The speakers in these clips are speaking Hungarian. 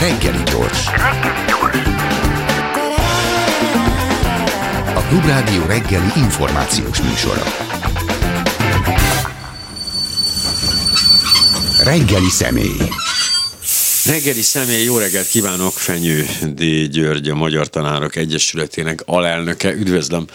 Reggeli gyors. A Klubrádió reggeli információs műsora. Reggeli személy. Reggeli személy, jó reggelt kívánok, Fenyő D. György, a Magyar Tanárok Egyesületének alelnöke. Üdvözlöm.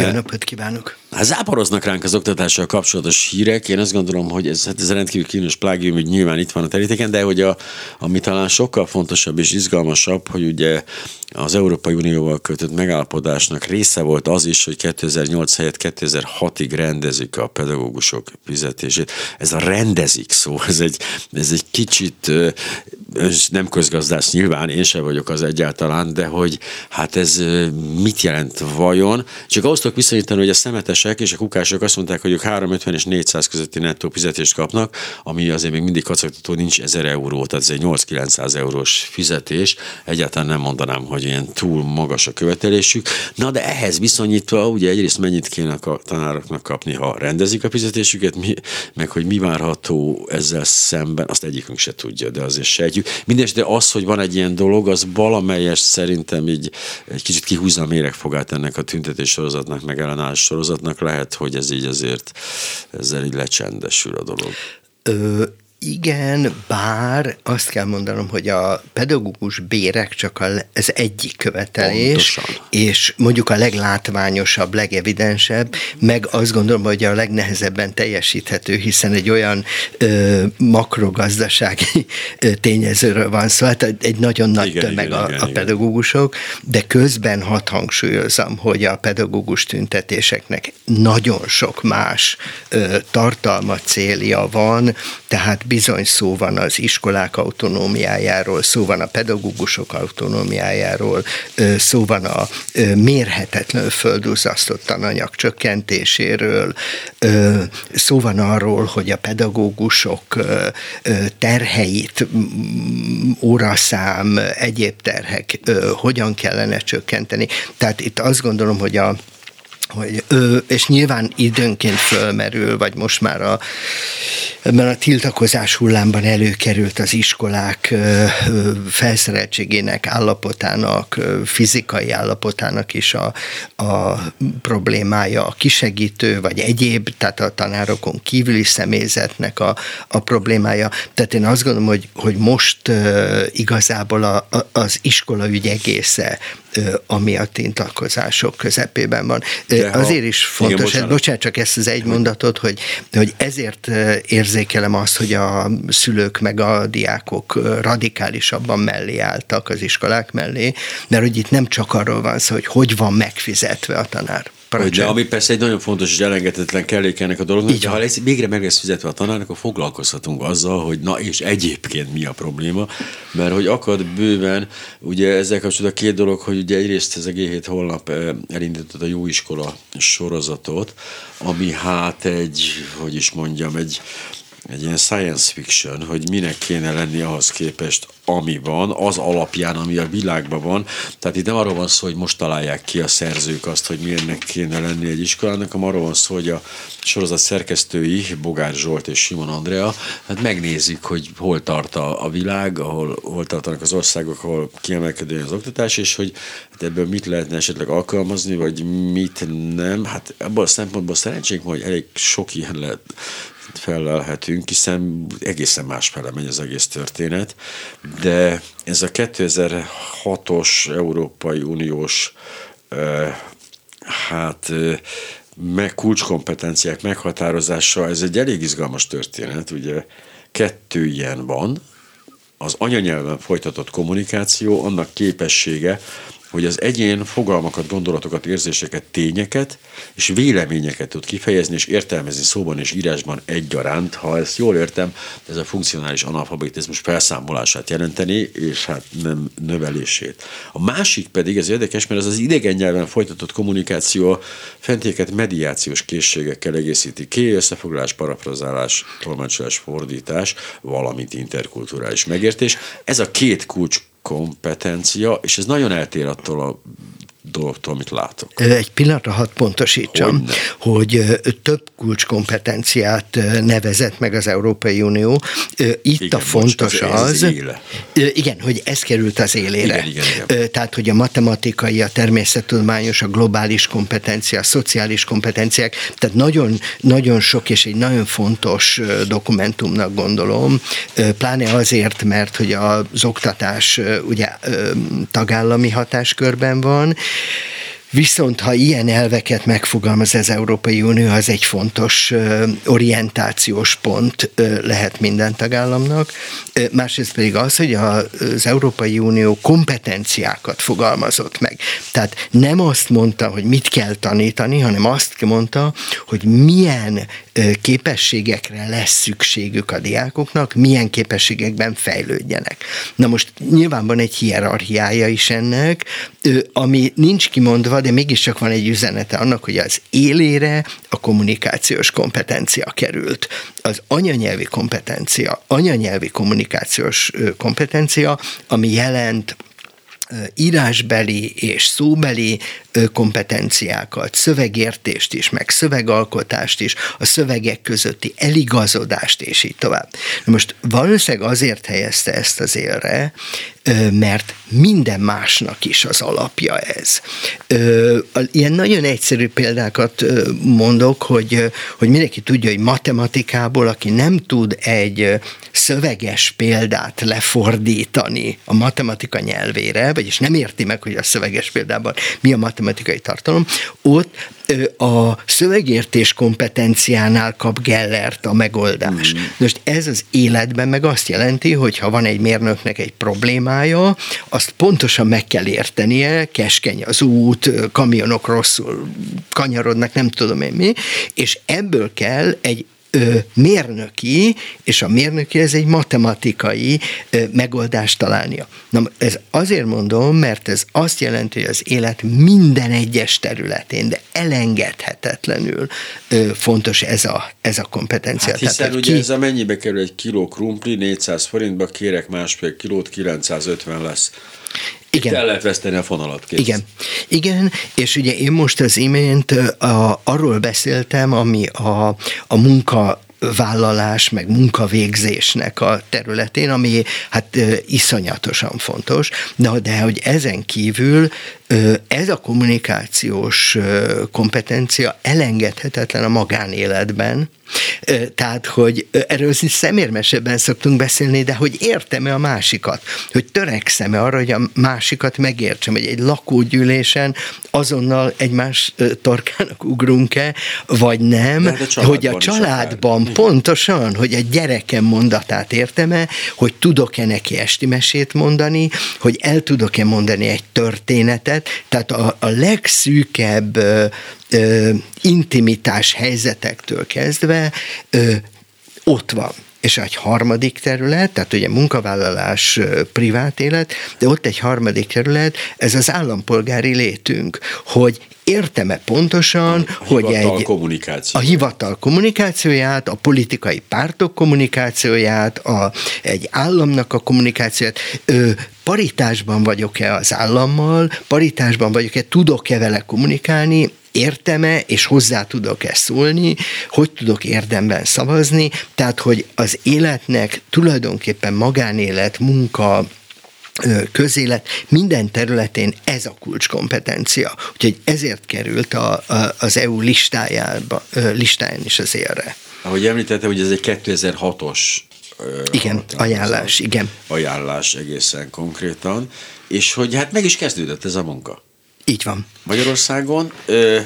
Jó napot kívánok! Hát záporoznak ránk az oktatással kapcsolatos hírek. Én azt gondolom, hogy ez, hát ez rendkívül kínos plágium, hogy nyilván itt van a terítéken, de hogy a, ami talán sokkal fontosabb és izgalmasabb, hogy ugye az Európai Unióval kötött megállapodásnak része volt az is, hogy 2008 helyett 2006-ig rendezik a pedagógusok fizetését. Ez a rendezik szó, ez egy, ez egy kicsit nem közgazdász nyilván, én sem vagyok az egyáltalán, de hogy hát ez mit jelent vajon? Csak ahhoz tudok viszonyítani, hogy a szemetesek és a kukások azt mondták, hogy ők 350 és 400 közötti nettó fizetést kapnak, ami azért még mindig kacagtató, nincs 1000 euró, tehát ez egy 8-900 eurós fizetés. Egyáltalán nem mondanám, hogy ilyen túl magas a követelésük. Na de ehhez viszonyítva, ugye egyrészt mennyit kéne a tanároknak kapni, ha rendezik a fizetésüket, mi, meg hogy mi várható ezzel szemben, azt egyikünk se tudja, de azért sejtjük. Mindenesetre az, hogy van egy ilyen dolog, az valamelyes szerintem így egy kicsit kihúzza a méregfogát ennek a tüntetés sorozatnak, meg ellenállás sorozatnak. Lehet, hogy ez így azért ezzel így lecsendesül a dolog. Ö, igen, bár azt kell mondanom, hogy a pedagógus bérek csak az egyik követelés, Pontosan. és mondjuk a leglátványosabb, legevidensebb, meg azt gondolom, hogy a legnehezebben teljesíthető, hiszen egy olyan ö, makrogazdasági ö, tényezőről van szó, hát egy nagyon nagy igen, tömeg igen, a, igen, a pedagógusok, de közben hat hangsúlyozom, hogy a pedagógus tüntetéseknek nagyon sok más ö, tartalma, célja van, tehát bizony szó van az iskolák autonómiájáról, szó van a pedagógusok autonómiájáról, szó van a mérhetetlen földúzasztott tananyag csökkentéséről, szó van arról, hogy a pedagógusok terheit, óraszám, egyéb terhek hogyan kellene csökkenteni. Tehát itt azt gondolom, hogy a hogy, ö, és nyilván időnként fölmerül, vagy most már a, ebben a tiltakozás hullámban előkerült az iskolák ö, felszereltségének állapotának, ö, fizikai állapotának is a, a problémája, a kisegítő, vagy egyéb, tehát a tanárokon kívüli személyzetnek a, a problémája. Tehát én azt gondolom, hogy, hogy most ö, igazából a, a, az iskolaügy egésze ami a tiltakozások közepében van. De Azért is fontos, igen, bocsánat. bocsánat, csak ezt az egy mondatot, hogy, hogy ezért érzékelem azt, hogy a szülők meg a diákok radikálisabban mellé álltak az iskolák mellé, mert hogy itt nem csak arról van szó, hogy hogy van megfizetve a tanár. Hogy de ami persze egy nagyon fontos és elengedhetetlen kellék ennek a dolognak, de ha lesz, végre meg lesz fizetve a tanárnak, akkor foglalkozhatunk azzal, hogy na és egyébként mi a probléma, mert hogy akad bőven, ugye ezzel kapcsolatban két dolog, hogy ugye egyrészt ez a G7 holnap eh, elindított a jó iskola sorozatot, ami hát egy, hogy is mondjam, egy egy ilyen science fiction, hogy minek kéne lenni ahhoz képest, ami van, az alapján, ami a világban van. Tehát itt nem arról van szó, hogy most találják ki a szerzők azt, hogy milyennek kéne lenni egy iskolának, hanem arról van szó, hogy a sorozat szerkesztői, Bogár Zsolt és Simon Andrea, hát megnézik, hogy hol tart a, a világ, ahol hol tartanak az országok, ahol kiemelkedő az oktatás, és hogy hát ebből mit lehetne esetleg alkalmazni, vagy mit nem. Hát ebből a szempontból szerencsénk, hogy elég sok ilyen lehet felelhetünk, hiszen egészen másfele megy az egész történet, de ez a 2006-os Európai Uniós hát meg kulcskompetenciák meghatározása, ez egy elég izgalmas történet, ugye kettő ilyen van, az anyanyelven folytatott kommunikáció, annak képessége, hogy az egyén fogalmakat, gondolatokat, érzéseket, tényeket és véleményeket tud kifejezni és értelmezni szóban és írásban egyaránt. Ha ezt jól értem, ez a funkcionális analfabetizmus felszámolását jelenteni, és hát nem növelését. A másik pedig, ez érdekes, mert ez az idegen nyelven folytatott kommunikáció a fentéket mediációs készségekkel egészíti ki, összefoglalás, parafrazálás, tolmácsolás, fordítás, valamint interkulturális megértés. Ez a két kulcs kompetencia, és ez nagyon eltér attól a dolgoktól, amit látok. Egy pillanatra hadd pontosítsam, Hogyne. hogy több kulcskompetenciát nevezett meg az Európai Unió. Itt igen, a fontos bocs, az, az igen, hogy ez került az élére. Igen, igen, igen. Tehát, hogy a matematikai, a természettudományos, a globális kompetencia, a szociális kompetenciák, tehát nagyon, nagyon sok és egy nagyon fontos dokumentumnak gondolom, pláne azért, mert hogy az oktatás ugye tagállami hatáskörben van, Viszont ha ilyen elveket megfogalmaz az Európai Unió, az egy fontos orientációs pont lehet minden tagállamnak. Másrészt pedig az, hogy az Európai Unió kompetenciákat fogalmazott meg. Tehát nem azt mondta, hogy mit kell tanítani, hanem azt mondta, hogy milyen képességekre lesz szükségük a diákoknak, milyen képességekben fejlődjenek. Na most nyilván van egy hierarchiája is ennek, ami nincs kimondva, de mégiscsak van egy üzenete annak, hogy az élére a kommunikációs kompetencia került. Az anyanyelvi kompetencia, anyanyelvi kommunikációs kompetencia, ami jelent írásbeli és szóbeli kompetenciákat, szövegértést is, meg szövegalkotást is, a szövegek közötti eligazodást, és így tovább. Most valószínűleg azért helyezte ezt az élre, mert minden másnak is az alapja ez. Ilyen nagyon egyszerű példákat mondok, hogy, hogy mindenki tudja, hogy matematikából, aki nem tud egy szöveges példát lefordítani a matematika nyelvére, vagyis nem érti meg, hogy a szöveges példában mi a matematikai tartalom, ott a szövegértés kompetenciánál kap Gellert a megoldás. Mm. Most ez az életben meg azt jelenti, hogy ha van egy mérnöknek egy problémája, azt pontosan meg kell értenie, keskeny az út, kamionok rosszul kanyarodnak, nem tudom én mi, és ebből kell egy mérnöki, és a mérnöki ez egy matematikai megoldást találnia. Na, ez azért mondom, mert ez azt jelenti, hogy az élet minden egyes területén, de elengedhetetlenül fontos ez a, ez a kompetencia. Hát hiszen Tehát, ugye ki... ez a mennyibe kerül egy kiló krumpli, 400 forintba kérek másfél kilót, 950 lesz. Igen. Itt el lehet veszteni a fonalat. Kész. Igen. Igen, és ugye én most az imént a, arról beszéltem, ami a, a munka vállalás, meg munkavégzésnek a területén, ami hát iszonyatosan fontos, de, de hogy ezen kívül ez a kommunikációs kompetencia elengedhetetlen a magánéletben, tehát, hogy erről szemérmesebben szoktunk beszélni, de hogy értem-e a másikat, hogy törekszem-e arra, hogy a másikat megértsem, hogy egy lakógyűlésen azonnal egymás torkának ugrunk-e, vagy nem, a hogy a családban pontosan, hogy a gyerekem mondatát értem-e, hogy tudok-e neki esti mesét mondani, hogy el tudok-e mondani egy történetet, tehát a, a legszűkebb ö, ö, intimitás helyzetektől kezdve ö, ott van és egy harmadik terület, tehát ugye munkavállalás, privát élet, de ott egy harmadik terület, ez az állampolgári létünk, hogy értem-e pontosan, a hogy egy, kommunikáció. a hivatal kommunikációját, a politikai pártok kommunikációját, a, egy államnak a kommunikációját, ö, paritásban vagyok-e az állammal, paritásban vagyok-e, tudok-e vele kommunikálni, értem-e, és hozzá tudok-e szólni, hogy tudok érdemben szavazni, tehát hogy az életnek tulajdonképpen magánélet, munka, közélet, minden területén ez a kulcskompetencia. Úgyhogy ezért került a, a, az EU listájába, listáján is az élre. Ahogy említette, hogy ez egy 2006-os igen, ajánlás, igen. Ajánlás egészen konkrétan, és hogy hát meg is kezdődött ez a munka. Így van. Magyarországon ö,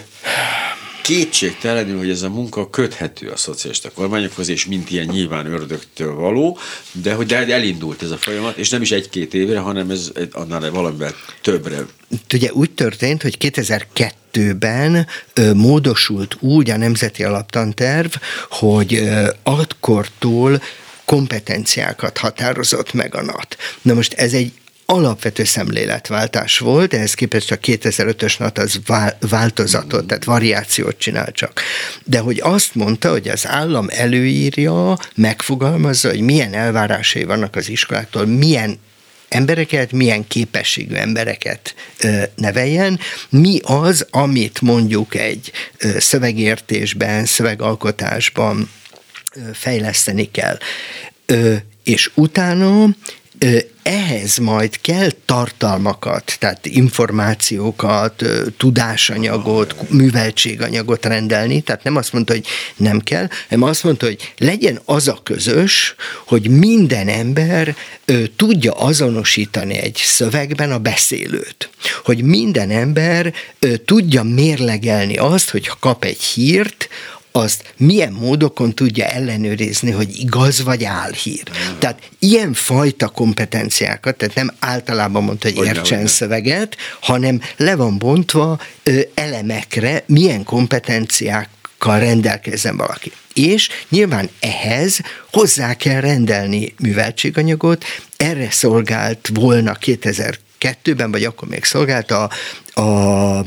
kétségtelenül, hogy ez a munka köthető a szocialista kormányokhoz, és mint ilyen nyilván ördögtől való, de hogy de elindult ez a folyamat, és nem is egy-két évre, hanem ez annál valamivel többre. Ugye úgy történt, hogy 2002-ben ö, módosult úgy a Nemzeti Alaptanterv, hogy ö, akkortól kompetenciákat határozott meg a NAT. Na most ez egy alapvető szemléletváltás volt, ehhez képest a 2005-ös NAT az változatot, tehát variációt csinál csak. De hogy azt mondta, hogy az állam előírja, megfogalmazza, hogy milyen elvárásai vannak az iskoláktól, milyen embereket, milyen képességű embereket neveljen, mi az, amit mondjuk egy szövegértésben, szövegalkotásban fejleszteni kell. És utána ehhez majd kell tartalmakat, tehát információkat, tudásanyagot, műveltséganyagot rendelni, tehát nem azt mondta, hogy nem kell, hanem azt mondta, hogy legyen az a közös, hogy minden ember tudja azonosítani egy szövegben a beszélőt. Hogy minden ember tudja mérlegelni azt, hogy ha kap egy hírt, azt milyen módokon tudja ellenőrizni, hogy igaz vagy álhír. Tehát ilyen fajta kompetenciákat, tehát nem általában mondta, hogy, hogy értsen szöveget, hanem le van bontva ö, elemekre, milyen kompetenciákkal rendelkezzen valaki. És nyilván ehhez hozzá kell rendelni műveltséganyagot, erre szolgált volna 2002-ben, vagy akkor még szolgált a, a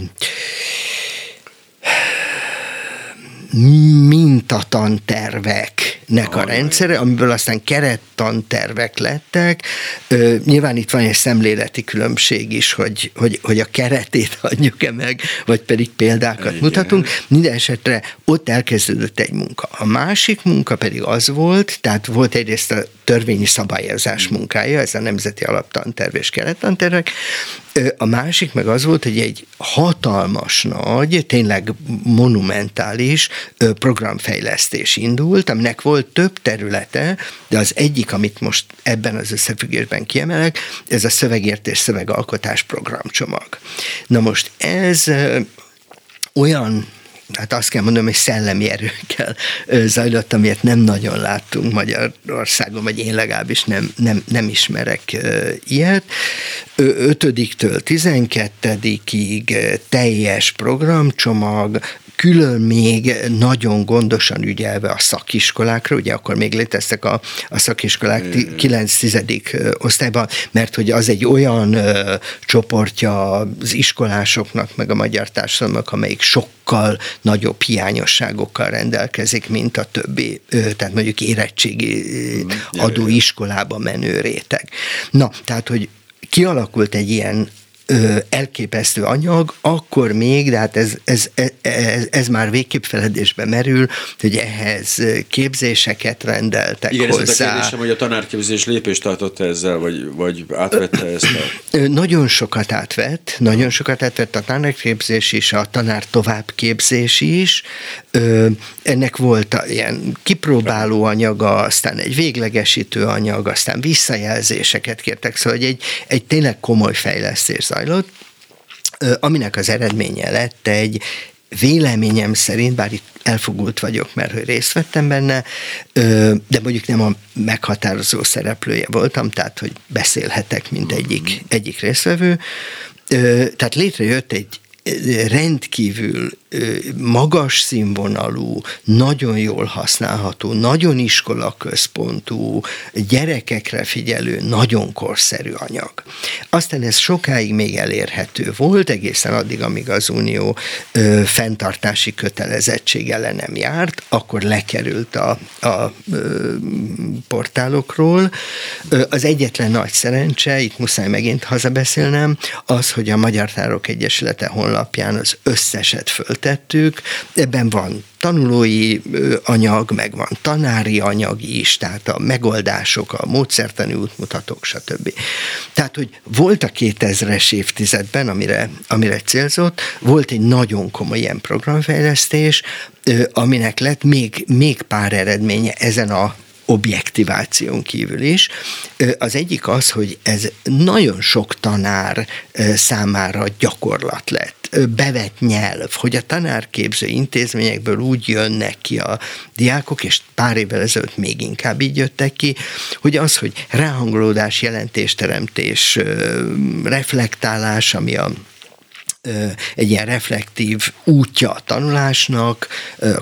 mintatanterveknek a rendszere, amiből aztán kerettantervek lettek. Ö, nyilván itt van egy szemléleti különbség is, hogy, hogy, hogy a keretét adjuk-e meg, vagy pedig példákat Igen. mutatunk. Minden esetre ott elkezdődött egy munka. A másik munka pedig az volt, tehát volt egyrészt a törvényi szabályozás munkája, ez a Nemzeti Alaptanterv és Kerettantervek, a másik meg az volt, hogy egy hatalmas nagy, tényleg monumentális programfejlesztés indult, aminek volt több területe, de az egyik, amit most ebben az összefüggésben kiemelek, ez a szövegértés szövegalkotás programcsomag. Na most ez olyan hát azt kell mondanom, hogy szellemi erőkkel zajlott, amilyet nem nagyon láttunk Magyarországon, vagy én legalábbis nem, nem, nem ismerek ilyet. 5-től 12-ig teljes programcsomag, külön még nagyon gondosan ügyelve a szakiskolákra, ugye akkor még léteztek a, a szakiskolák 9-10. osztályban, mert hogy az egy olyan ö, csoportja az iskolásoknak, meg a magyar társadalomnak, amelyik sokkal nagyobb hiányosságokkal rendelkezik, mint a többi, tehát mondjuk érettségi mm, adó iskolába menő réteg. Na, tehát, hogy kialakult egy ilyen elképesztő anyag, akkor még, de hát ez, ez, ez, ez már végképp feledésbe merül, hogy ehhez képzéseket rendeltek Igen, hozzá. Igen, ez a kérdésem, hogy a tanárképzés lépést tartott ezzel, vagy, vagy átvette ezt a... Nagyon sokat átvett, nagyon sokat átvett a tanárképzés is, a tanár továbbképzés is. Ennek volt ilyen kipróbáló anyaga, aztán egy véglegesítő anyag, aztán visszajelzéseket kértek, szóval egy, egy tényleg komoly fejlesztés zajlott, aminek az eredménye lett egy, véleményem szerint, bár itt elfogult vagyok, mert hogy részt vettem benne, de mondjuk nem a meghatározó szereplője voltam, tehát hogy beszélhetek, mint egyik, egyik résztvevő. Tehát létrejött egy rendkívül magas színvonalú, nagyon jól használható, nagyon iskolaközpontú, gyerekekre figyelő, nagyon korszerű anyag. Aztán ez sokáig még elérhető volt, egészen addig, amíg az Unió ö, fenntartási kötelezettsége le nem járt, akkor lekerült a, a ö, portálokról. Az egyetlen nagy szerencse, itt muszáj megint hazabeszélnem, az, hogy a Magyar Tárok Egyesülete honlapján az összeset föl föltettük, ebben van tanulói anyag, meg van tanári anyag is, tehát a megoldások, a módszertani útmutatók, stb. Tehát, hogy volt a 2000-es évtizedben, amire, amire célzott, volt egy nagyon komoly ilyen programfejlesztés, aminek lett még, még pár eredménye ezen a objektiváción kívül is. Az egyik az, hogy ez nagyon sok tanár számára gyakorlat lett bevett nyelv, hogy a tanárképző intézményekből úgy jönnek ki a diákok, és pár évvel ezelőtt még inkább így jöttek ki, hogy az, hogy ráhangolódás, jelentésteremtés, reflektálás, ami a egy ilyen reflektív útja a tanulásnak,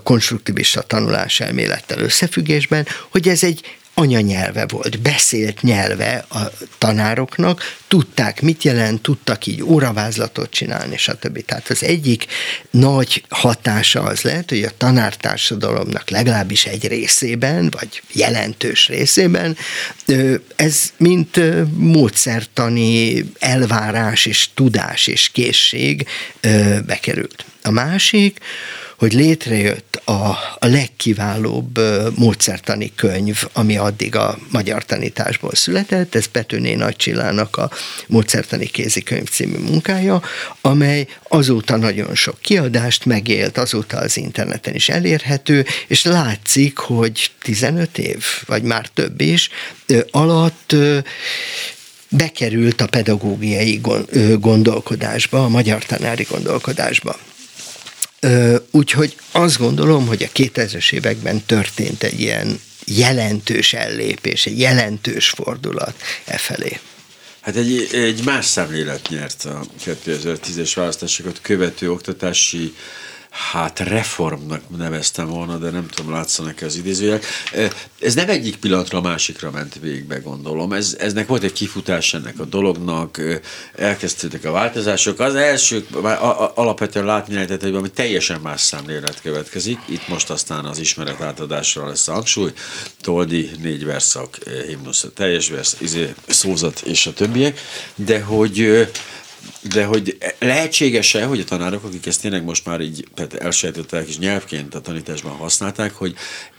konstruktivista tanulás elmélettel összefüggésben, hogy ez egy anyanyelve volt, beszélt nyelve a tanároknak, tudták, mit jelent, tudtak így óravázlatot csinálni, stb. Tehát az egyik nagy hatása az lehet, hogy a tanártársadalomnak legalábbis egy részében, vagy jelentős részében, ez mint módszertani elvárás és tudás és készség bekerült. A másik, hogy létrejött a, a legkiválóbb módszertani könyv, ami addig a magyar tanításból született, ez Petőné Nagy Csillának a módszertani kézikönyv című munkája, amely azóta nagyon sok kiadást megélt, azóta az interneten is elérhető, és látszik, hogy 15 év, vagy már több is, alatt bekerült a pedagógiai gondolkodásba, a magyar tanári gondolkodásba. Úgyhogy azt gondolom, hogy a 2000-es években történt egy ilyen jelentős ellépés, egy jelentős fordulat e felé. Hát egy, egy más szemlélet nyert a 2010-es választásokat követő oktatási hát reformnak neveztem volna, de nem tudom, látszanak az idézőjelek. Ez nem egyik pillanatra a másikra ment végbe, gondolom. Ez, eznek volt egy kifutás ennek a dolognak, elkezdődtek a változások. Az első alapvetően látni lehetett, hogy valami teljesen más szemlélet következik. Itt most aztán az ismeret átadásra lesz a hangsúly. Toldi, négy verszak, himnusz, teljes versz, izé, szózat és a többiek. De hogy de hogy lehetséges-e, hogy a tanárok, akik ezt tényleg most már így elsajátították és nyelvként a tanításban használták, hogy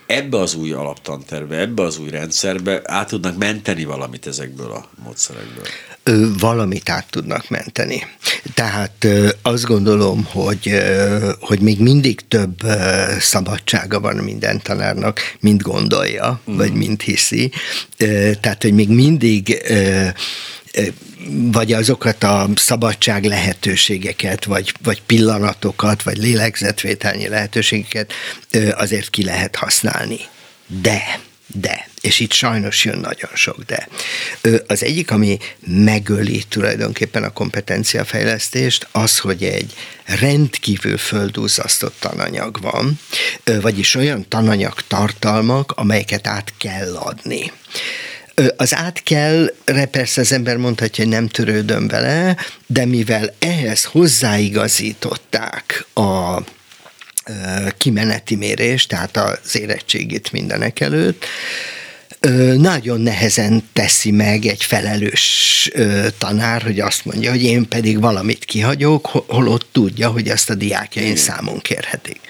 ebbe az új alaptanterbe, ebbe az új rendszerbe át tudnak menteni valamit ezekből a módszerekből? valamit át tudnak menteni. Tehát azt gondolom, hogy, hogy még mindig több szabadsága van minden tanárnak, mint gondolja, mm. vagy mint hiszi. Tehát, hogy még mindig vagy azokat a szabadság lehetőségeket, vagy, vagy pillanatokat, vagy lélegzetvételnyi lehetőségeket azért ki lehet használni. De, de, és itt sajnos jön nagyon sok de. Az egyik, ami megöli tulajdonképpen a kompetenciafejlesztést, az, hogy egy rendkívül földúzasztott tananyag van, vagyis olyan tananyag tartalmak, amelyeket át kell adni. Az át kell, persze az ember mondhatja, hogy nem törődöm vele, de mivel ehhez hozzáigazították a kimeneti mérés, tehát az érettségét mindenek előtt, nagyon nehezen teszi meg egy felelős tanár, hogy azt mondja, hogy én pedig valamit kihagyok, holott tudja, hogy ezt a diákjain számon kérhetik.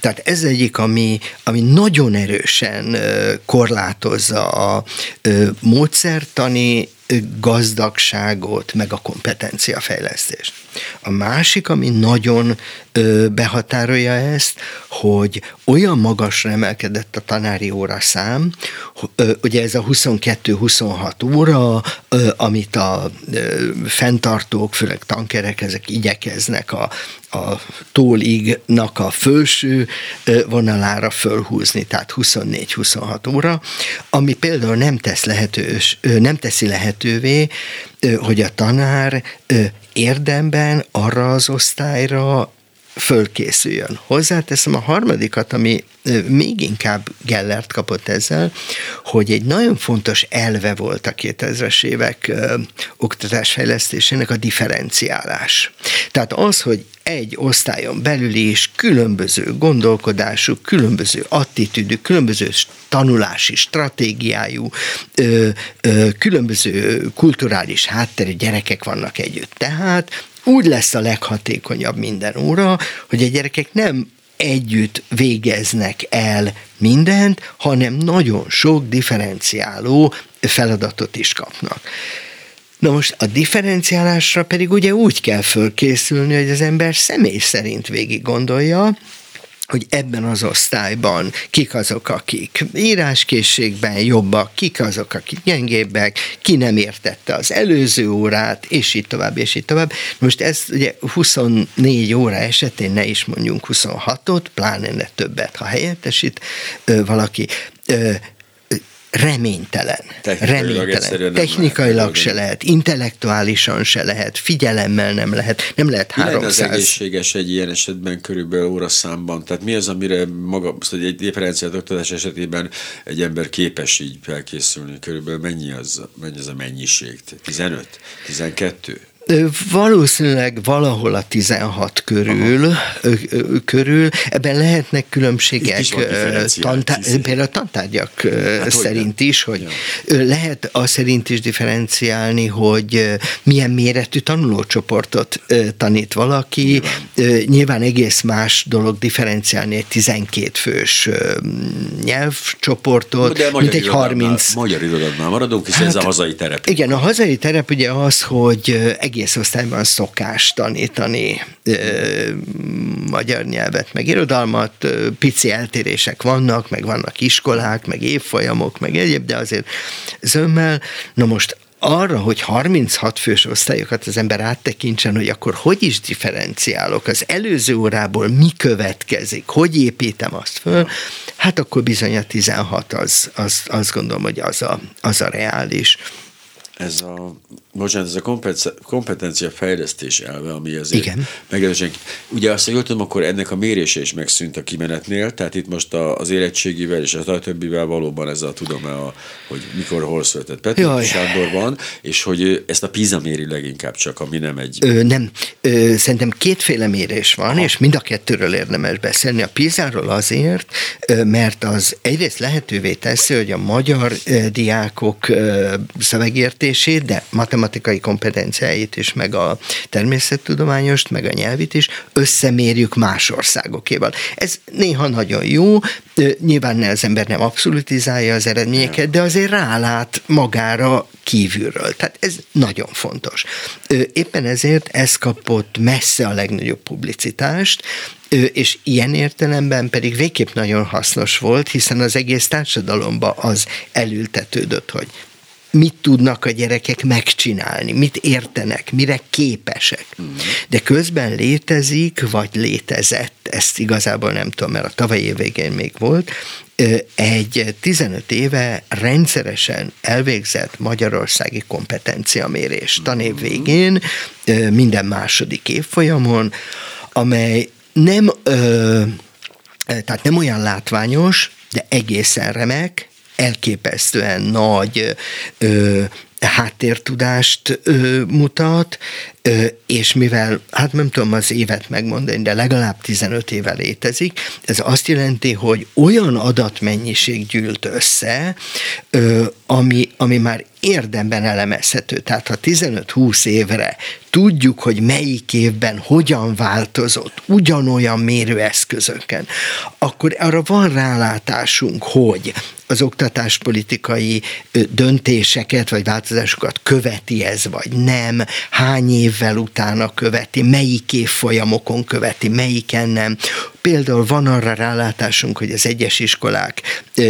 Tehát ez egyik, ami, ami nagyon erősen korlátozza a módszertani gazdagságot, meg a kompetenciafejlesztést. A másik, ami nagyon ö, behatárolja ezt, hogy olyan magasra emelkedett a tanári óra szám, ö, ugye ez a 22-26 óra, ö, amit a ö, fenntartók, főleg tankerek, ezek igyekeznek a, a tólignak a felső vonalára fölhúzni, tehát 24-26 óra, ami például nem, tesz lehetős, nem teszi lehetővé, hogy a tanár érdemben arra az osztályra fölkészüljön. Hozzáteszem a harmadikat, ami még inkább Gellert kapott ezzel, hogy egy nagyon fontos elve volt a 2000-es évek oktatásfejlesztésének a differenciálás. Tehát az, hogy egy osztályon belül is különböző gondolkodású, különböző attitűdű, különböző tanulási stratégiájú, ö, ö, különböző kulturális hátterű gyerekek vannak együtt. Tehát úgy lesz a leghatékonyabb minden óra, hogy a gyerekek nem együtt végeznek el mindent, hanem nagyon sok differenciáló feladatot is kapnak. Na most a differenciálásra pedig ugye úgy kell fölkészülni, hogy az ember személy szerint végig gondolja, hogy ebben az osztályban kik azok, akik íráskészségben jobbak, kik azok, akik gyengébbek, ki nem értette az előző órát, és így tovább, és így tovább. Most ez ugye 24 óra esetén ne is mondjunk 26-ot, pláne ne többet, ha helyettesít valaki. Reménytelen. Technikailag reménytelen. Technikailag lehet se lehet, intellektuálisan se lehet, figyelemmel nem lehet, nem lehet Mi lenne az 300. egészséges egy ilyen esetben körülbelül óraszámban? Tehát mi az, amire maga, szóval egy differenciált oktatás esetében egy ember képes így felkészülni? Körülbelül mennyi az, mennyi az a mennyiség? 15? 12? Valószínűleg valahol a 16 körül, ö, körül. Ebben lehetnek különbségek, tantá- például a tantárgyak hogy szerint nem. is, hogy Ja. lehet az szerint is differenciálni, hogy milyen méretű tanulócsoportot tanít valaki. Nyilván. Nyilván egész más dolog differenciálni egy 12 fős nyelvcsoportot, De mint egy irodalmnál- 30 Magyar irodalmnál maradunk, hiszen ez a Hát, hazai terep. igen, a hazai terep ugye az, hogy ö, egész osztályban szokás tanítani ö, magyar nyelvet, meg irodalmat, ö, pici eltérések vannak, meg vannak iskolák, meg évfolyamok, meg egyéb, de azért zömmel. Na most arra, hogy 36 fős osztályokat az ember áttekintsen, hogy akkor hogy is differenciálok, az előző órából mi következik, hogy építem azt föl, hát akkor bizony a 16 az, az, azt gondolom, hogy az a, az a reális. Ez a, bocsánat, ez a kompetencia, fejlesztés elve, ami azért Igen. meglehetősen, ugye azt, hogy jól tudom, akkor ennek a mérése is megszűnt a kimenetnél, tehát itt most a, az érettségivel és a többivel valóban ez a tudom a, hogy mikor, hol született Pető Jaj. Sándor van, és hogy ezt a PISA méri leginkább csak, ami nem egy... Ö, nem, ö, szerintem kétféle mérés van, Aha. és mind a kettőről érdemes beszélni. A PISA-ról azért, mert az egyrészt lehetővé teszi, hogy a magyar diákok szövegértését, de matematikai kompetenciáit is, meg a természettudományost, meg a nyelvit is összemérjük más országokéval. Ez néha nagyon jó, nyilván az ember nem abszolutizálja az eredményeket, de azért rálát magára kívülről. Tehát ez nagyon fontos. Éppen ezért ez kapott messze a legnagyobb publicitást, és ilyen értelemben pedig végképp nagyon hasznos volt, hiszen az egész társadalomba az elültetődött, hogy mit tudnak a gyerekek megcsinálni, mit értenek, mire képesek. De közben létezik, vagy létezett, ezt igazából nem tudom, mert a tavalyi év végén még volt, egy 15 éve rendszeresen elvégzett magyarországi kompetenciamérés tanév végén, ö, minden második évfolyamon, amely nem, tehát nem olyan látványos, de egészen remek, elképesztően nagy ö, háttértudást ö, mutat, és mivel, hát nem tudom az évet megmondani, de legalább 15 éve létezik, ez azt jelenti, hogy olyan adatmennyiség gyűlt össze, ami, ami már érdemben elemezhető. Tehát ha 15-20 évre tudjuk, hogy melyik évben hogyan változott ugyanolyan mérőeszközöken, akkor arra van rálátásunk, hogy az oktatáspolitikai döntéseket vagy változásokat követi ez, vagy nem, hány évvel utána követi, melyik évfolyamokon követi, melyiken nem. Például van arra rálátásunk, hogy az egyes iskolák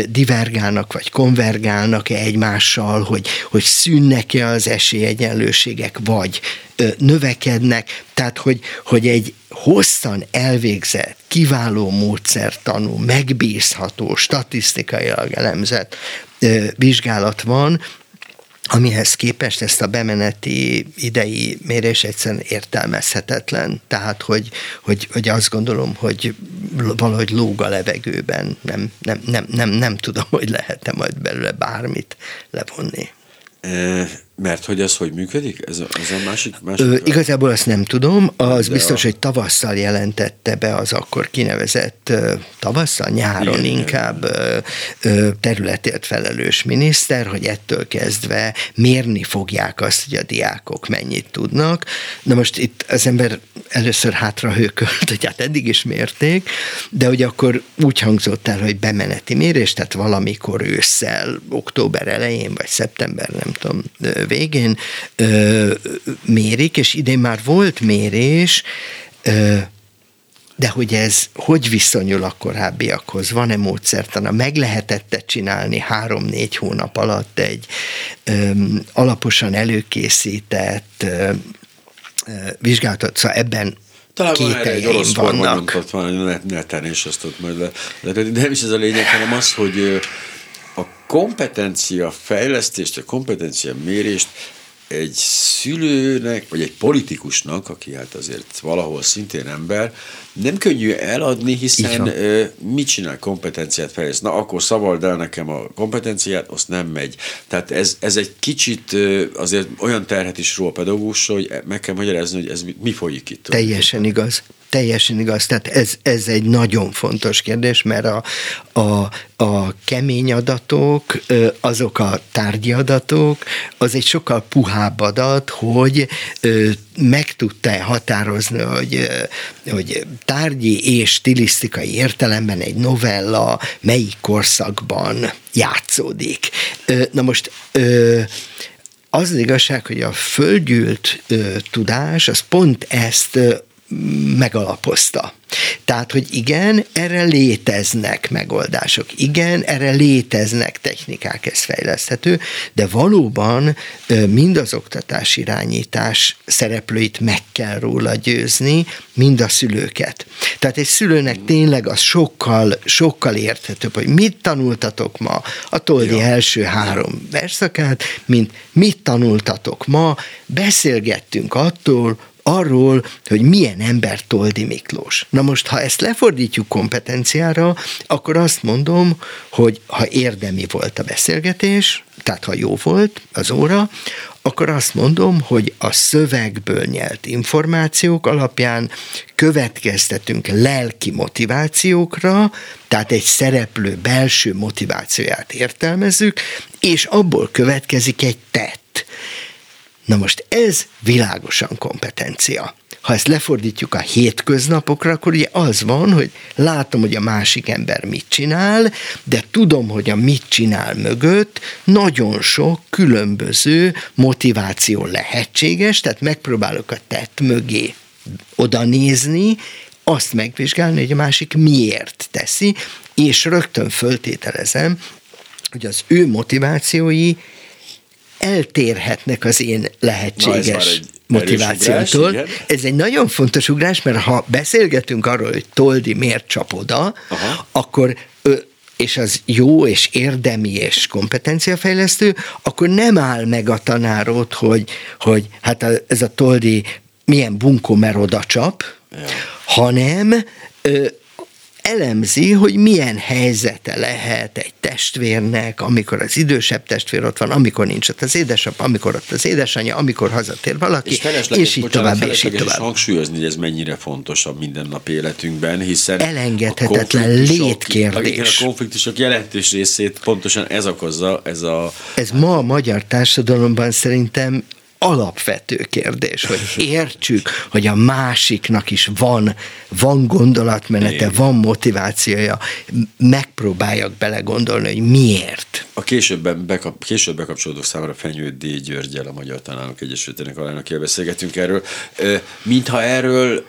divergálnak, vagy konvergálnak-e egymással, hogy, hogy szűnnek-e az esélyegyenlőségek, vagy növekednek, tehát hogy, hogy egy hosszan elvégzett, kiváló módszertanú, megbízható, statisztikailag elemzett vizsgálat van, amihez képest ezt a bemeneti idei mérés egyszerűen értelmezhetetlen. Tehát, hogy, hogy, hogy azt gondolom, hogy valahogy lóg a levegőben, nem, nem, nem, nem, nem tudom, hogy lehet-e majd belőle bármit levonni. Mert hogy ez hogy működik? Ez a, ez a másik? másik Ö, igazából azt nem tudom, az De biztos, a- hogy tavasszal jelentette be az akkor kinevezett tavasszal, nyáron Igen, igen. inkább ö, területért felelős miniszter, hogy ettől kezdve mérni fogják azt, hogy a diákok mennyit tudnak. Na most itt az ember először hátra hőkölt, hogy hát eddig is mérték, de hogy akkor úgy hangzott el, hogy bemeneti mérés, tehát valamikor ősszel, október elején, vagy szeptember, nem tudom, végén ö, mérik, és idén már volt mérés, ö, de hogy ez hogy viszonyul a korábbiakhoz? Van-e módszertana? Meg lehetett csinálni három-négy hónap alatt egy öm, alaposan előkészített ö, ö, vizsgálatot? Szóval ebben Talán van erre egy orosz vannak. formanyomtat van, net, neten, és azt ott majd le, de nem is ez a lényeg, hanem az, hogy a kompetencia fejlesztést, a kompetencia mérést egy szülőnek, vagy egy politikusnak, aki hát azért valahol szintén ember, nem könnyű eladni, hiszen ö, mit csinál kompetenciát fejleszt? Na, akkor szavald el nekem a kompetenciát, azt nem megy. Tehát ez, ez egy kicsit ö, azért olyan terhet is ró a pedagógus, hogy meg kell magyarázni, hogy ez mi, mi folyik itt. Teljesen igaz. Teljesen igaz, tehát ez, ez egy nagyon fontos kérdés, mert a, a, a kemény adatok, azok a tárgyi adatok, az egy sokkal puhább adat, hogy meg tudta határozni, hogy, hogy tárgyi és stilisztikai értelemben egy novella melyik korszakban játszódik. Na most az, az igazság, hogy a földgyűlt tudás, az pont ezt megalapozta. Tehát, hogy igen, erre léteznek megoldások, igen, erre léteznek technikák, ez fejleszthető, de valóban mind az oktatás irányítás szereplőit meg kell róla győzni, mind a szülőket. Tehát egy szülőnek tényleg az sokkal, sokkal érthetőbb, hogy mit tanultatok ma a Toldi ja. első három verszakát, mint mit tanultatok ma, beszélgettünk attól, arról, hogy milyen ember Toldi Miklós. Na most, ha ezt lefordítjuk kompetenciára, akkor azt mondom, hogy ha érdemi volt a beszélgetés, tehát ha jó volt az óra, akkor azt mondom, hogy a szövegből nyert információk alapján következtetünk lelki motivációkra, tehát egy szereplő belső motivációját értelmezzük, és abból következik egy tett. Na most ez világosan kompetencia. Ha ezt lefordítjuk a hétköznapokra, akkor ugye az van, hogy látom, hogy a másik ember mit csinál, de tudom, hogy a mit csinál mögött nagyon sok különböző motiváció lehetséges, tehát megpróbálok a tett mögé oda nézni, azt megvizsgálni, hogy a másik miért teszi, és rögtön föltételezem, hogy az ő motivációi eltérhetnek az én lehetséges motivációtól. Ugrás, ez egy nagyon fontos ugrás, mert ha beszélgetünk arról, hogy Toldi miért csap oda, Aha. akkor és az jó és érdemi és kompetenciafejlesztő, akkor nem áll meg a tanárot, hogy, hogy hát ez a Toldi milyen bunkó, mert oda csap, ja. hanem elemzi, hogy milyen helyzete lehet egy testvérnek, amikor az idősebb testvér ott van, amikor nincs ott az édesapja, amikor ott az édesanyja, amikor hazatér valaki, és, és így bocsánat, tovább, és így tovább. hangsúlyozni, hogy ez mennyire fontos a mindennapi életünkben, hiszen elengedhetetlen létkérdés. A konfliktusok jelentős részét pontosan ez okozza, ez a... Ez ma a magyar társadalomban szerintem alapvető kérdés, hogy értsük, hogy a másiknak is van, van gondolatmenete, Igen. van motivációja, megpróbáljak belegondolni, hogy miért. A későbben bekap, később bekapcsolódók számára Fenyő D. Györgyel, a Magyar Tanárok Egyesületének alelnökével beszélgetünk erről. Mintha erről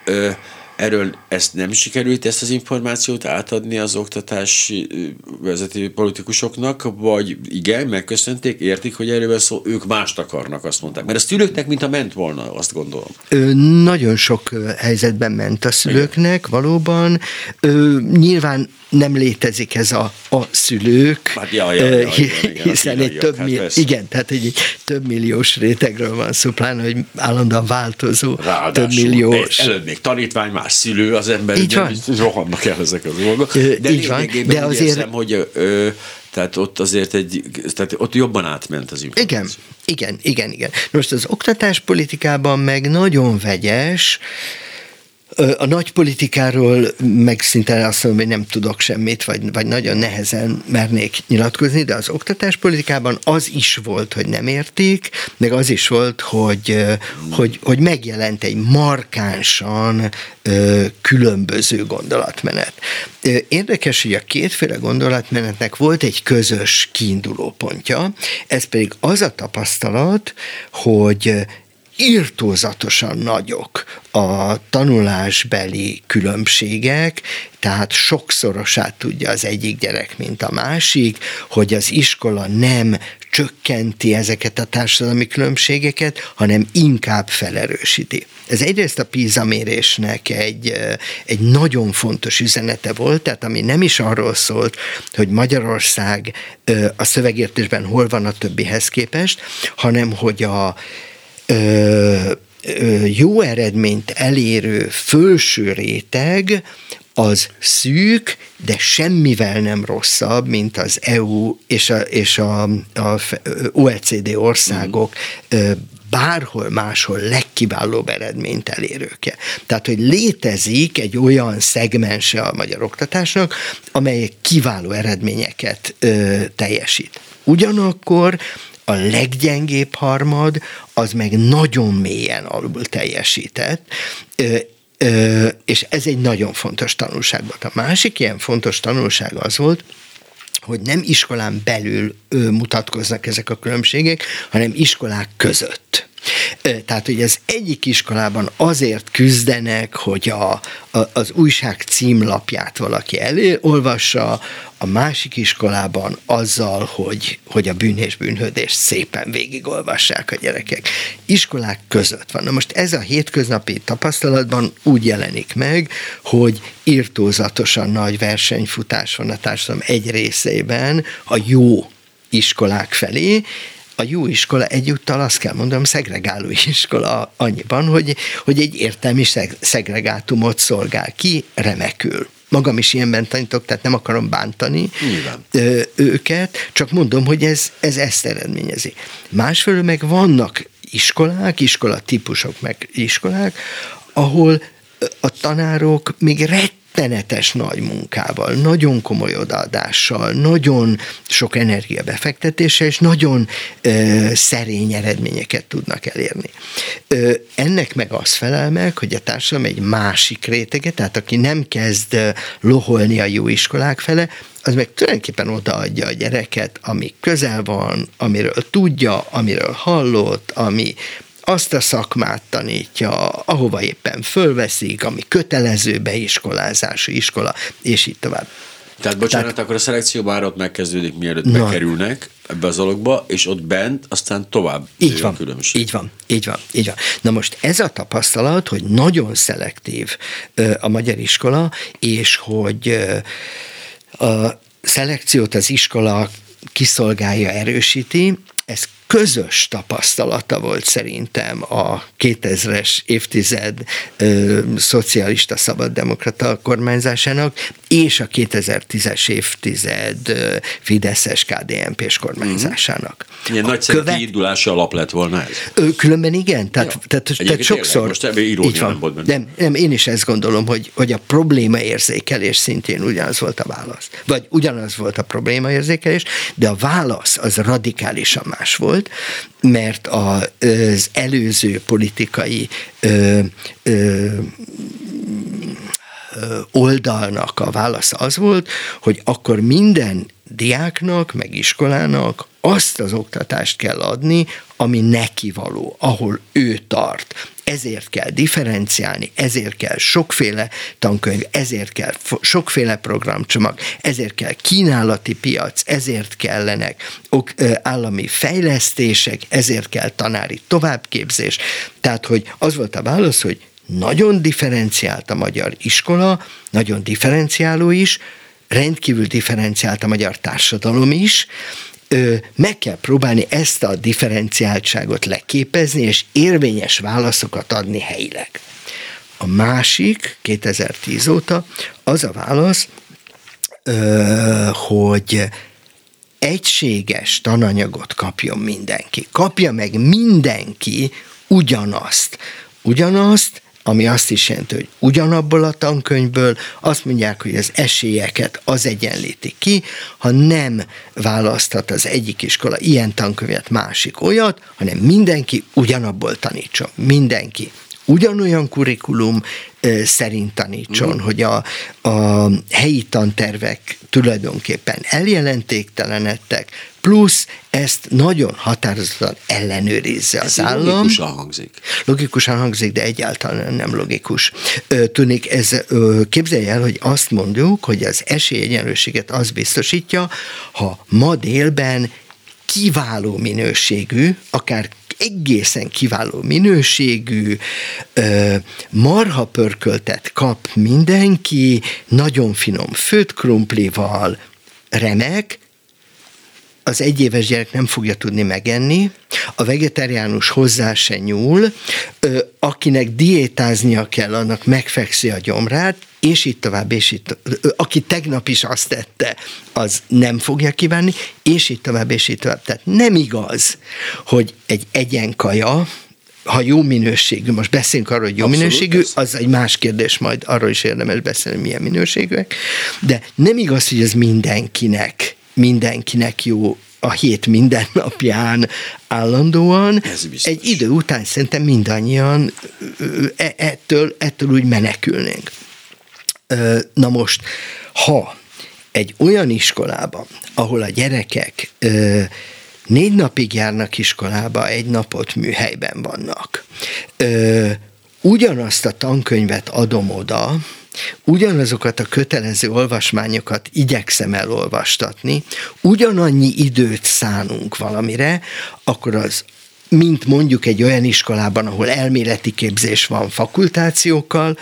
Erről ezt nem sikerült ezt az információt átadni az oktatási vezető politikusoknak, vagy igen, megköszönték, értik, hogy erről szó, ők mást akarnak, azt mondták. Mert a szülőknek, mint a ment volna, azt gondolom. Ö, nagyon sok helyzetben ment a szülőknek, igen. valóban. Ö, nyilván nem létezik ez a, a szülők, hát jaj, jaj, igen, hiszen egy több, hát millió, igen, tehát egy, egy több milliós rétegről van szó, pláne, hogy állandóan változó, Ráadásul, több milliós. Előbb még tanítvány, más szülő az ember, így van. rohannak el ezek a dolgok. De így van, de azért... Érzem, hogy ö, tehát ott azért egy, tehát ott jobban átment az információ. Igen, igen, igen, igen. Most az oktatáspolitikában meg nagyon vegyes, a nagy politikáról meg szinte azt mondom, hogy nem tudok semmit, vagy, vagy nagyon nehezen mernék nyilatkozni, de az oktatáspolitikában az is volt, hogy nem érték, meg az is volt, hogy, hogy, hogy megjelent egy markánsan különböző gondolatmenet. Érdekes, hogy a kétféle gondolatmenetnek volt egy közös kiinduló pontja, ez pedig az a tapasztalat, hogy írtózatosan nagyok a tanulásbeli különbségek, tehát sokszorosát tudja az egyik gyerek, mint a másik, hogy az iskola nem csökkenti ezeket a társadalmi különbségeket, hanem inkább felerősíti. Ez egyrészt a PISA mérésnek egy, egy nagyon fontos üzenete volt, tehát ami nem is arról szólt, hogy Magyarország a szövegértésben hol van a többihez képest, hanem hogy a jó eredményt elérő fölső réteg az szűk, de semmivel nem rosszabb, mint az EU és a, és a, a OECD országok bárhol máshol legkiválóbb eredményt elérőke. Tehát, hogy létezik egy olyan szegmense a magyar oktatásnak, amely kiváló eredményeket ö, teljesít. Ugyanakkor a leggyengébb harmad az meg nagyon mélyen alul teljesített, és ez egy nagyon fontos tanulság volt. A másik ilyen fontos tanulság az volt, hogy nem iskolán belül mutatkoznak ezek a különbségek, hanem iskolák között. Tehát, hogy az egyik iskolában azért küzdenek, hogy a, a, az újság címlapját valaki elolvassa, a másik iskolában azzal, hogy, hogy a bűn és bűnhődést szépen végigolvassák a gyerekek. Iskolák között van. Na most ez a hétköznapi tapasztalatban úgy jelenik meg, hogy írtózatosan nagy versenyfutás van a társadalom egy részében a jó iskolák felé, a jó iskola egyúttal azt kell mondanom, szegregáló iskola annyiban, hogy, hogy egy értelmi szegregátumot szolgál ki remekül magam is ilyenben tanítok, tehát nem akarom bántani Nyilván. őket, csak mondom, hogy ez, ez ezt eredményezi. Másfelől meg vannak iskolák, iskola típusok meg iskolák, ahol a tanárok még rett rettenetes nagy munkával, nagyon komoly odaadással, nagyon sok energia befektetése, és nagyon ö, szerény eredményeket tudnak elérni. Ö, ennek meg az felel meg, hogy a társadalom egy másik rétege, tehát aki nem kezd loholni a jó iskolák fele, az meg tulajdonképpen odaadja a gyereket, ami közel van, amiről tudja, amiről hallott, ami azt a szakmát tanítja, ahova éppen fölveszik, ami kötelező beiskolázású iskola, és így tovább. Tehát bocsánat, Tehát, akkor a szelekció már ott megkezdődik, mielőtt na, bekerülnek ebbe az alokba, és ott bent aztán tovább így van, különbség. Így van, így van, így van. Na most ez a tapasztalat, hogy nagyon szelektív a magyar iskola, és hogy a szelekciót az iskola kiszolgálja, erősíti, ez közös tapasztalata volt szerintem a 2000-es évtized ö, szocialista szabaddemokrata kormányzásának, és a 2010-es évtized ö, Fideszes KDNP-s kormányzásának. Mm. Ilyen nagy követ... indulási alap lett volna ez? Ö, különben igen, tehát, ja. tehát, tehát sokszor... Most így van, nem, nem, nem, én is ezt gondolom, hogy, hogy a problémaérzékelés szintén ugyanaz volt a válasz. Vagy ugyanaz volt a problémaérzékelés, de a válasz az radikálisan más volt, volt, mert az előző politikai ö, ö, oldalnak a válasz az volt, hogy akkor minden diáknak, meg iskolának azt az oktatást kell adni, ami neki való, ahol ő tart. Ezért kell differenciálni, ezért kell sokféle tankönyv, ezért kell sokféle programcsomag, ezért kell kínálati piac, ezért kellenek állami fejlesztések, ezért kell tanári továbbképzés. Tehát, hogy az volt a válasz, hogy nagyon differenciált a magyar iskola, nagyon differenciáló is, rendkívül differenciált a magyar társadalom is, meg kell próbálni ezt a differenciáltságot leképezni, és érvényes válaszokat adni helyileg. A másik, 2010 óta, az a válasz, hogy egységes tananyagot kapjon mindenki. Kapja meg mindenki ugyanazt. Ugyanazt, ami azt is jelenti, hogy ugyanabból a tankönyvből azt mondják, hogy az esélyeket az egyenlíti ki, ha nem választhat az egyik iskola ilyen tankönyvet, másik olyat, hanem mindenki ugyanabból tanítson. Mindenki ugyanolyan kurikulum szerint tanítson, mm. hogy a, a helyi tantervek tulajdonképpen eljelentéktelenedtek, plusz ezt nagyon határozottan ellenőrizze az ez állam. Logikusan hangzik. Logikusan hangzik, de egyáltalán nem logikus. Tűnik, ez, képzelj el, hogy azt mondjuk, hogy az esélyegyenlőséget az biztosítja, ha ma délben kiváló minőségű, akár egészen kiváló minőségű, marha pörköltet kap mindenki, nagyon finom főtt krumplival, remek, az egyéves gyerek nem fogja tudni megenni, a vegetáriánus hozzá se nyúl, akinek diétáznia kell, annak megfekszi a gyomrát, és itt tovább, és itt Aki tegnap is azt tette, az nem fogja kívánni, és itt tovább, és itt tovább. Tehát nem igaz, hogy egy egyenkaja, ha jó minőségű, most beszélünk arról, hogy jó Abszolút, minőségű, ez. az egy más kérdés, majd arról is érdemes beszélni, milyen minőségűek, de nem igaz, hogy ez mindenkinek mindenkinek jó a hét minden napján állandóan. Egy idő után szerintem mindannyian e, ettől, ettől úgy menekülnénk. Na most, ha egy olyan iskolában, ahol a gyerekek négy napig járnak iskolába, egy napot műhelyben vannak, ugyanazt a tankönyvet adom oda, ugyanazokat a kötelező olvasmányokat igyekszem elolvastatni, ugyanannyi időt szánunk valamire, akkor az mint mondjuk egy olyan iskolában, ahol elméleti képzés van fakultációkkal,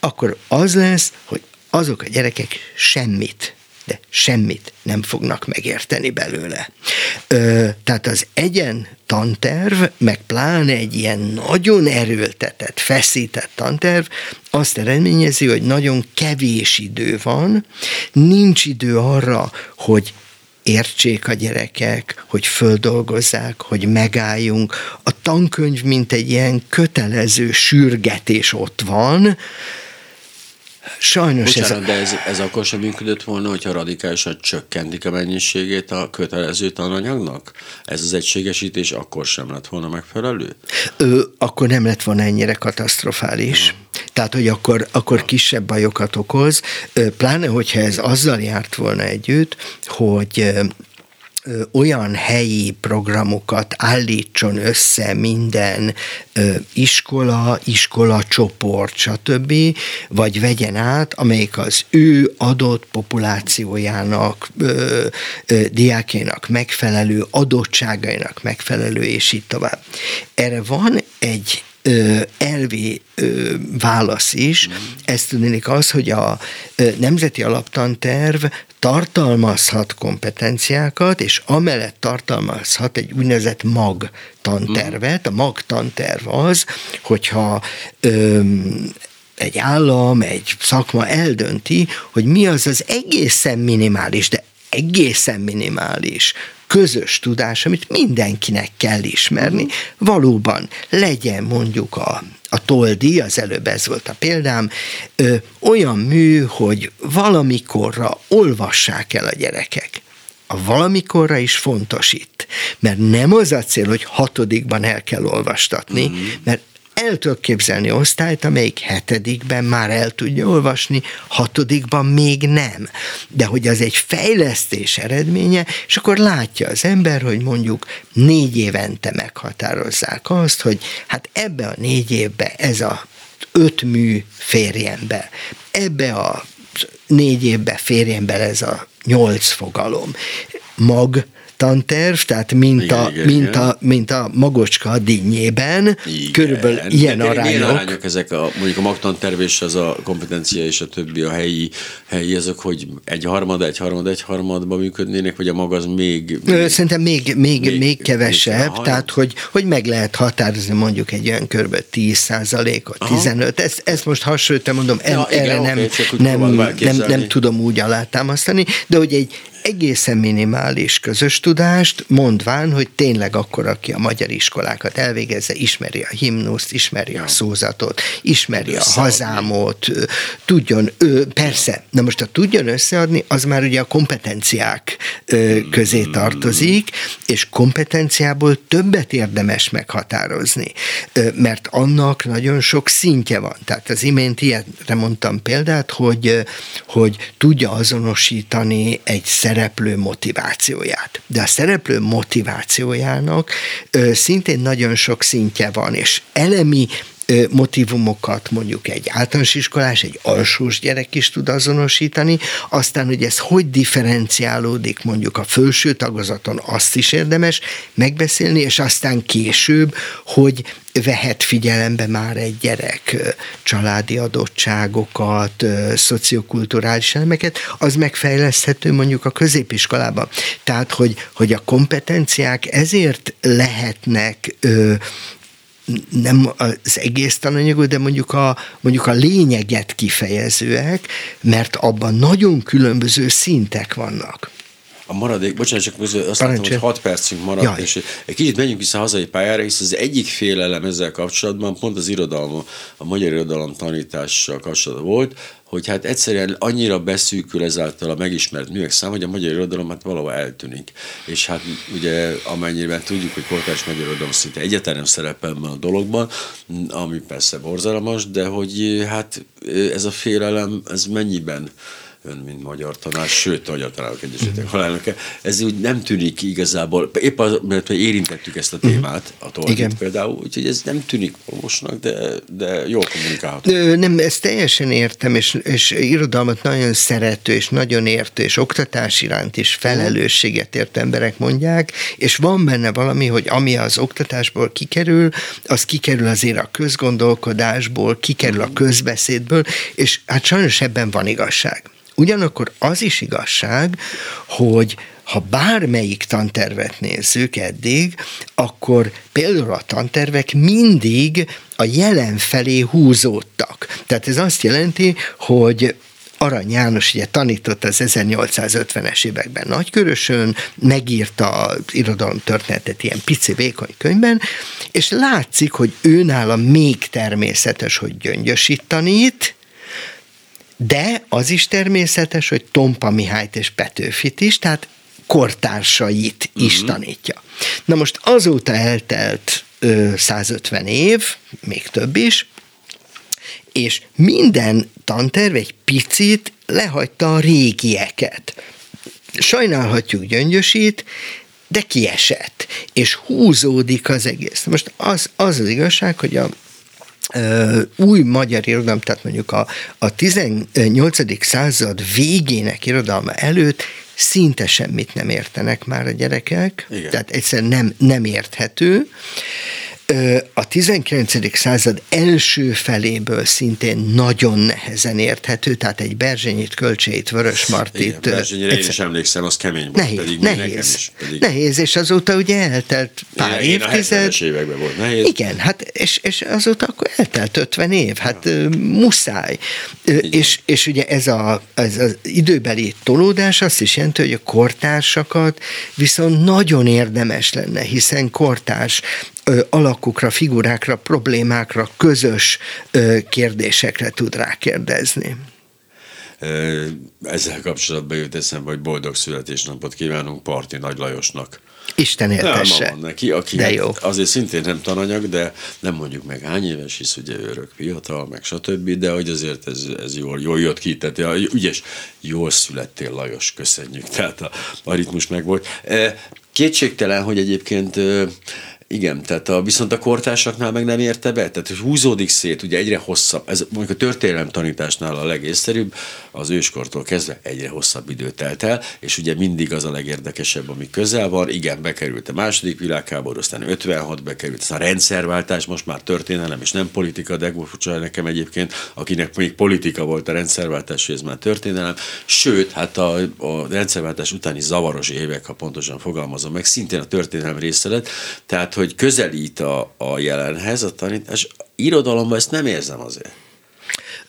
akkor az lesz, hogy azok a gyerekek semmit de semmit nem fognak megérteni belőle. Ö, tehát az egyen tanterv, meg pláne egy ilyen nagyon erőltetett, feszített tanterv, azt eredményezi, hogy nagyon kevés idő van, nincs idő arra, hogy értsék a gyerekek, hogy földolgozzák, hogy megálljunk. A tankönyv, mint egy ilyen kötelező sürgetés ott van, Sajnos Bocsánat, ez... De ez, ez akkor sem működött volna, hogyha radikálisan csökkentik a mennyiségét a kötelező tananyagnak? Ez az egységesítés akkor sem lett volna megfelelő? Ö, akkor nem lett volna ennyire katasztrofális. Ja. Tehát, hogy akkor, akkor kisebb bajokat okoz, pláne, hogyha ez azzal járt volna együtt, hogy olyan helyi programokat állítson össze minden iskola, iskola csoport, stb., vagy vegyen át, amelyik az ő adott populációjának, diákjainak megfelelő, adottságainak megfelelő, és így tovább. Erre van egy elvi válasz is. Mm. Ez tudnék az, hogy a Nemzeti Alaptanterv tartalmazhat kompetenciákat, és amellett tartalmazhat egy úgynevezett mag tantervet. A mag tanterv az, hogyha ö, egy állam, egy szakma eldönti, hogy mi az az egészen minimális, de egészen minimális közös tudás, amit mindenkinek kell ismerni, valóban legyen mondjuk a, a toldi, az előbb ez volt a példám, ö, olyan mű, hogy valamikorra olvassák el a gyerekek. A valamikorra is fontos itt, mert nem az a cél, hogy hatodikban el kell olvastatni, mm. mert el tudok képzelni osztályt, amelyik hetedikben már el tudja olvasni, hatodikban még nem. De hogy az egy fejlesztés eredménye, és akkor látja az ember, hogy mondjuk négy évente meghatározzák azt, hogy hát ebbe a négy évbe ez a öt mű férjen be. Ebbe a négy évbe férjen be ez a nyolc fogalom. Mag tanterv, tehát mint, igen, a, igen, mint, igen. A, mint a magocska dinnyében, igen. körülbelül ilyen de, arányok. Milyen arányok ezek, a, mondjuk a magtanterv és az a kompetencia és a többi, a helyi, helyi ezek, hogy egy harmad, egy harmad, egy harmadban működnének, vagy a mag az még... még Szerintem még, még, még, még kevesebb, még tehát hogy, hogy meg lehet határozni mondjuk egy olyan kb. 10 százalékot, 15, ezt, ezt most hasonlítom, mondom, ja, erre igen, nem, okay, nem, nem, nem tudom úgy alátámasztani, de hogy egy, egészen minimális közös tudást, mondván, hogy tényleg akkor, aki a magyar iskolákat elvégezze, ismeri a himnuszt, ismeri ja. a szózatot, ismeri a hazámot, tudjon, ő, persze, na most a tudjon összeadni, az már ugye a kompetenciák közé tartozik, és kompetenciából többet érdemes meghatározni, mert annak nagyon sok szintje van. Tehát az imént ilyenre mondtam példát, hogy, hogy tudja azonosítani egy szereplő motivációját. De a szereplő motivációjának ö, szintén nagyon sok szintje van, és elemi motivumokat mondjuk egy általános iskolás, egy alsós gyerek is tud azonosítani, aztán, hogy ez hogy differenciálódik mondjuk a felső tagozaton, azt is érdemes megbeszélni, és aztán később, hogy vehet figyelembe már egy gyerek családi adottságokat, szociokulturális elemeket, az megfejleszthető mondjuk a középiskolában. Tehát, hogy, hogy a kompetenciák ezért lehetnek nem az egész tananyagot, de mondjuk a, mondjuk a lényeget kifejezőek, mert abban nagyon különböző szintek vannak. A maradék, bocsánat, csak azt láttam, hogy 6 percünk maradt, Jaj. és egy kicsit menjünk vissza a hazai pályára, hisz az egyik félelem ezzel kapcsolatban pont az irodalom, a magyar irodalom tanítással kapcsolatban volt, hogy hát egyszerűen annyira beszűkül ezáltal a megismert művek szám, hogy a magyar irodalom hát valahol eltűnik. És hát ugye amennyiben tudjuk, hogy kortárs magyar irodalom szinte egyetlen nem szerepel a dologban, ami persze borzalmas, de hogy hát ez a félelem, ez mennyiben ön, mint magyar tanár, sőt, a Magyar Tanárok Egyesületek halálnöke. Ez úgy nem tűnik igazából, épp az, mert érintettük ezt a mhm. témát, a tolvit például, úgyhogy ez nem tűnik valósnak, de, de jól kommunikálható. Nem, ezt teljesen értem, és, és irodalmat nagyon szerető, és nagyon értő, és oktatás iránt is felelősséget ért emberek mondják, és van benne valami, hogy ami az oktatásból kikerül, az kikerül azért a közgondolkodásból, kikerül a mhm. közbeszédből, és hát sajnos ebben van igazság. Ugyanakkor az is igazság, hogy ha bármelyik tantervet nézzük eddig, akkor például a tantervek mindig a jelen felé húzódtak. Tehát ez azt jelenti, hogy Arany János ugye tanított az 1850-es években Nagykörösön, megírta az irodalom történetet ilyen pici vékony könyvben, és látszik, hogy őnála még természetes, hogy gyöngyösít tanít, de az is természetes, hogy Tompa Mihályt és Petőfit is, tehát kortársait is uh-huh. tanítja. Na most azóta eltelt ö, 150 év, még több is, és minden tanterv egy picit lehagyta a régieket. Sajnálhatjuk Gyöngyösít, de kiesett, és húzódik az egész. Most az az, az igazság, hogy a új magyar irodalom, tehát mondjuk a, a 18. század végének irodalma előtt szinte semmit nem értenek már a gyerekek, Igen. tehát egyszerűen nem, nem érthető a 19. század első feléből szintén nagyon nehezen érthető, tehát egy Berzsenyit, Kölcseit, Vörös Martit. Igen, Berzsenyire egyszer... én is emlékszem, az kemény volt, nehéz, pedig nehéz, is. Pedig... Nehéz, és azóta ugye eltelt pár én, évtized. Én a években volt nehéz. Igen, hát és, és azóta akkor eltelt 50 év, hát ja. muszáj. És, és ugye ez, a, ez az időbeli tolódás azt is jelenti, hogy a kortársakat viszont nagyon érdemes lenne, hiszen kortárs alakokra, figurákra, problémákra, közös kérdésekre tud rákérdezni. Ezzel kapcsolatban jött eszembe, hogy boldog születésnapot kívánunk Parti Nagy Lajosnak. Isten éltesse. van neki, aki de hát jó. azért szintén nem tananyag, de nem mondjuk meg hány éves, hisz ugye örök fiatal, meg stb., de hogy azért ez, ez jól, jól jött ki, tehát ügyes, jól születtél Lajos, köszönjük, tehát a, a ritmus meg volt. Kétségtelen, hogy egyébként igen, tehát a, viszont a kortársaknál meg nem érte be, tehát hogy húzódik szét, ugye egyre hosszabb, ez mondjuk a történelem tanításnál a legészszerűbb, az őskortól kezdve egyre hosszabb idő telt el, és ugye mindig az a legérdekesebb, ami közel van, igen, bekerült a második világháború, aztán 56 bekerült, aztán a rendszerváltás, most már történelem és nem politika, de furcsa nekem egyébként, akinek még politika volt a rendszerváltás, hogy ez már történelem, sőt, hát a, a rendszerváltás utáni zavaros évek, ha pontosan fogalmazom meg, szintén a történelem része lett, tehát hogy közelít a, a jelenhez a tanítás. Irodalomban ezt nem érzem azért.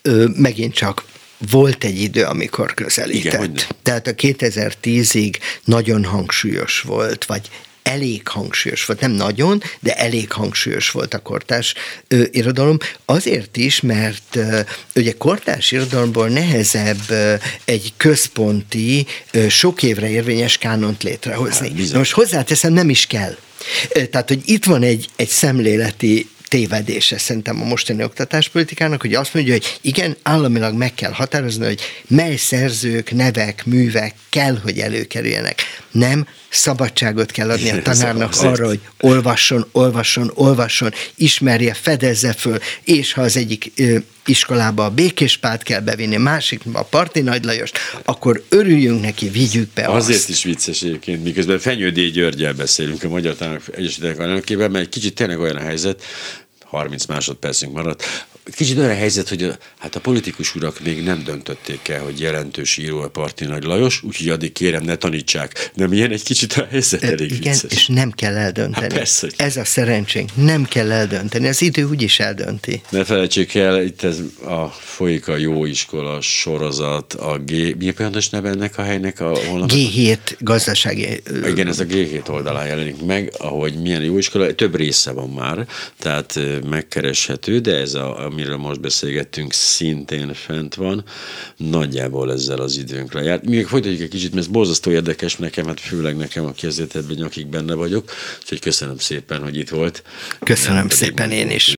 Ö, megint csak volt egy idő, amikor közelített. Igen, Tehát a 2010-ig nagyon hangsúlyos volt, vagy elég hangsúlyos volt, nem nagyon, de elég hangsúlyos volt a kortás ö, irodalom, azért is, mert ö, ugye kortás irodalomból nehezebb ö, egy központi, ö, sok évre érvényes kánont létrehozni. Hát, most hozzáteszem, nem is kell. Tehát, hogy itt van egy, egy szemléleti tévedése szerintem a mostani oktatáspolitikának, hogy azt mondja, hogy igen, államilag meg kell határozni, hogy mely szerzők, nevek, művek kell, hogy előkerüljenek. Nem, szabadságot kell adni a tanárnak arra, hogy olvasson, olvasson, olvasson, ismerje, fedezze föl, és ha az egyik iskolába a Békéspát kell bevinni, másikba a Parti Nagy Lajost, akkor örüljünk neki, vigyük be Azért azt. is vicces egyébként, miközben Fenyő D. Györgyel beszélünk a Magyar Tanárok Egyesületek elnökében, mert kicsit tényleg olyan a helyzet, 30 másodpercünk maradt, Kicsit olyan helyzet, hogy a, hát a politikus urak még nem döntötték el, hogy jelentős író a Parti Nagy Lajos, úgyhogy addig kérem, ne tanítsák. Nem ilyen egy kicsit a helyzet elég Igen, vicces. és nem kell eldönteni. Hát persze, hogy- Ez a szerencsénk, nem kell eldönteni. Az idő úgyis eldönti. Ne felejtsék el, itt ez a folyik a jó iskola sorozat, a G... Mi a pontos neve ennek a helynek a honlap? G7 gazdasági... Igen, ez a G7 oldalán jelenik meg, ahogy milyen jó iskola, több része van már, tehát megkereshető, de ez, a, amiről most beszélgettünk, szintén fent van. Nagyjából ezzel az időnk lejárt. Még folytatjuk egy kicsit, mert ez borzasztó érdekes nekem, hát főleg nekem, aki ezért ebben nyakig benne vagyok, úgyhogy köszönöm szépen, hogy itt volt. Köszönöm pedig szépen én is.